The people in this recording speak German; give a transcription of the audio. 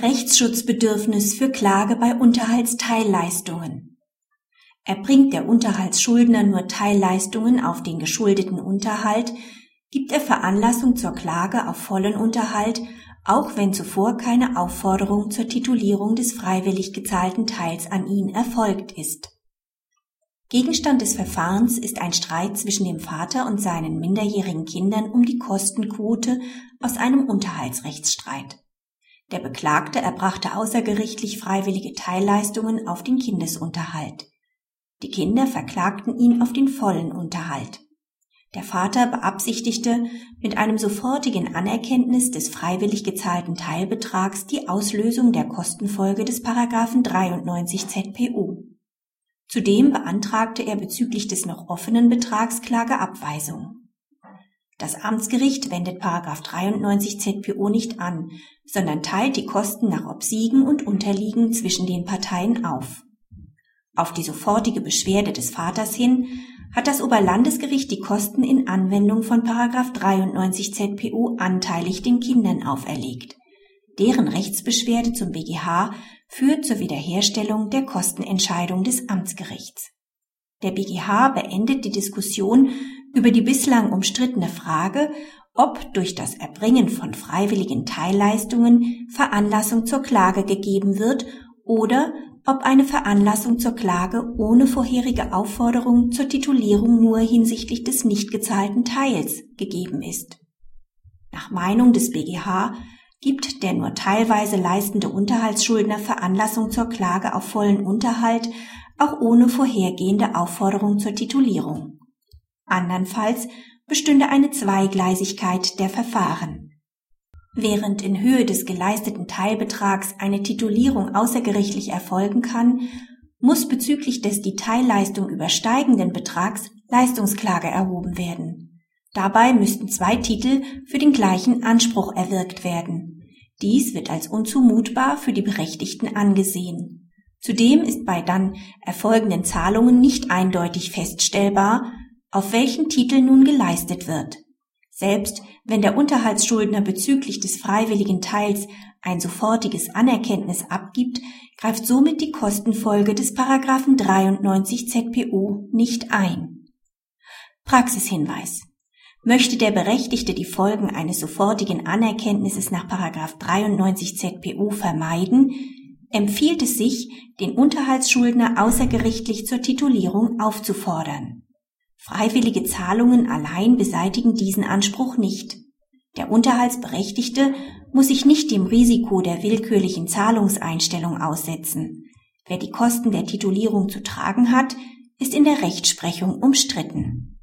Rechtsschutzbedürfnis für Klage bei Unterhaltsteilleistungen. Erbringt der Unterhaltsschuldner nur Teilleistungen auf den geschuldeten Unterhalt, gibt er Veranlassung zur Klage auf vollen Unterhalt, auch wenn zuvor keine Aufforderung zur Titulierung des freiwillig gezahlten Teils an ihn erfolgt ist. Gegenstand des Verfahrens ist ein Streit zwischen dem Vater und seinen minderjährigen Kindern um die Kostenquote aus einem Unterhaltsrechtsstreit. Der Beklagte erbrachte außergerichtlich freiwillige Teilleistungen auf den Kindesunterhalt. Die Kinder verklagten ihn auf den vollen Unterhalt. Der Vater beabsichtigte, mit einem sofortigen Anerkenntnis des freiwillig gezahlten Teilbetrags die Auslösung der Kostenfolge des Paragraphen 93 ZPU. Zudem beantragte er bezüglich des noch offenen Betrags Klageabweisung. Das Amtsgericht wendet 93 ZPO nicht an, sondern teilt die Kosten nach Obsiegen und Unterliegen zwischen den Parteien auf. Auf die sofortige Beschwerde des Vaters hin hat das Oberlandesgericht die Kosten in Anwendung von 93 ZPO anteilig den Kindern auferlegt. Deren Rechtsbeschwerde zum BGH führt zur Wiederherstellung der Kostenentscheidung des Amtsgerichts. Der BGH beendet die Diskussion über die bislang umstrittene Frage, ob durch das Erbringen von freiwilligen Teilleistungen Veranlassung zur Klage gegeben wird oder ob eine Veranlassung zur Klage ohne vorherige Aufforderung zur Titulierung nur hinsichtlich des nicht gezahlten Teils gegeben ist. Nach Meinung des BGH gibt der nur teilweise leistende Unterhaltsschuldner Veranlassung zur Klage auf vollen Unterhalt auch ohne vorhergehende Aufforderung zur Titulierung. Andernfalls bestünde eine Zweigleisigkeit der Verfahren. Während in Höhe des geleisteten Teilbetrags eine Titulierung außergerichtlich erfolgen kann, muss bezüglich des die Teilleistung übersteigenden Betrags Leistungsklage erhoben werden. Dabei müssten zwei Titel für den gleichen Anspruch erwirkt werden. Dies wird als unzumutbar für die Berechtigten angesehen. Zudem ist bei dann erfolgenden Zahlungen nicht eindeutig feststellbar, auf welchen Titel nun geleistet wird. Selbst wenn der Unterhaltsschuldner bezüglich des freiwilligen Teils ein sofortiges Anerkenntnis abgibt, greift somit die Kostenfolge des Paragraphen 93 ZPO nicht ein. Praxishinweis. Möchte der Berechtigte die Folgen eines sofortigen Anerkenntnisses nach Paragraph 93 ZPO vermeiden, empfiehlt es sich, den Unterhaltsschuldner außergerichtlich zur Titulierung aufzufordern. Freiwillige Zahlungen allein beseitigen diesen Anspruch nicht. Der Unterhaltsberechtigte muss sich nicht dem Risiko der willkürlichen Zahlungseinstellung aussetzen. Wer die Kosten der Titulierung zu tragen hat, ist in der Rechtsprechung umstritten.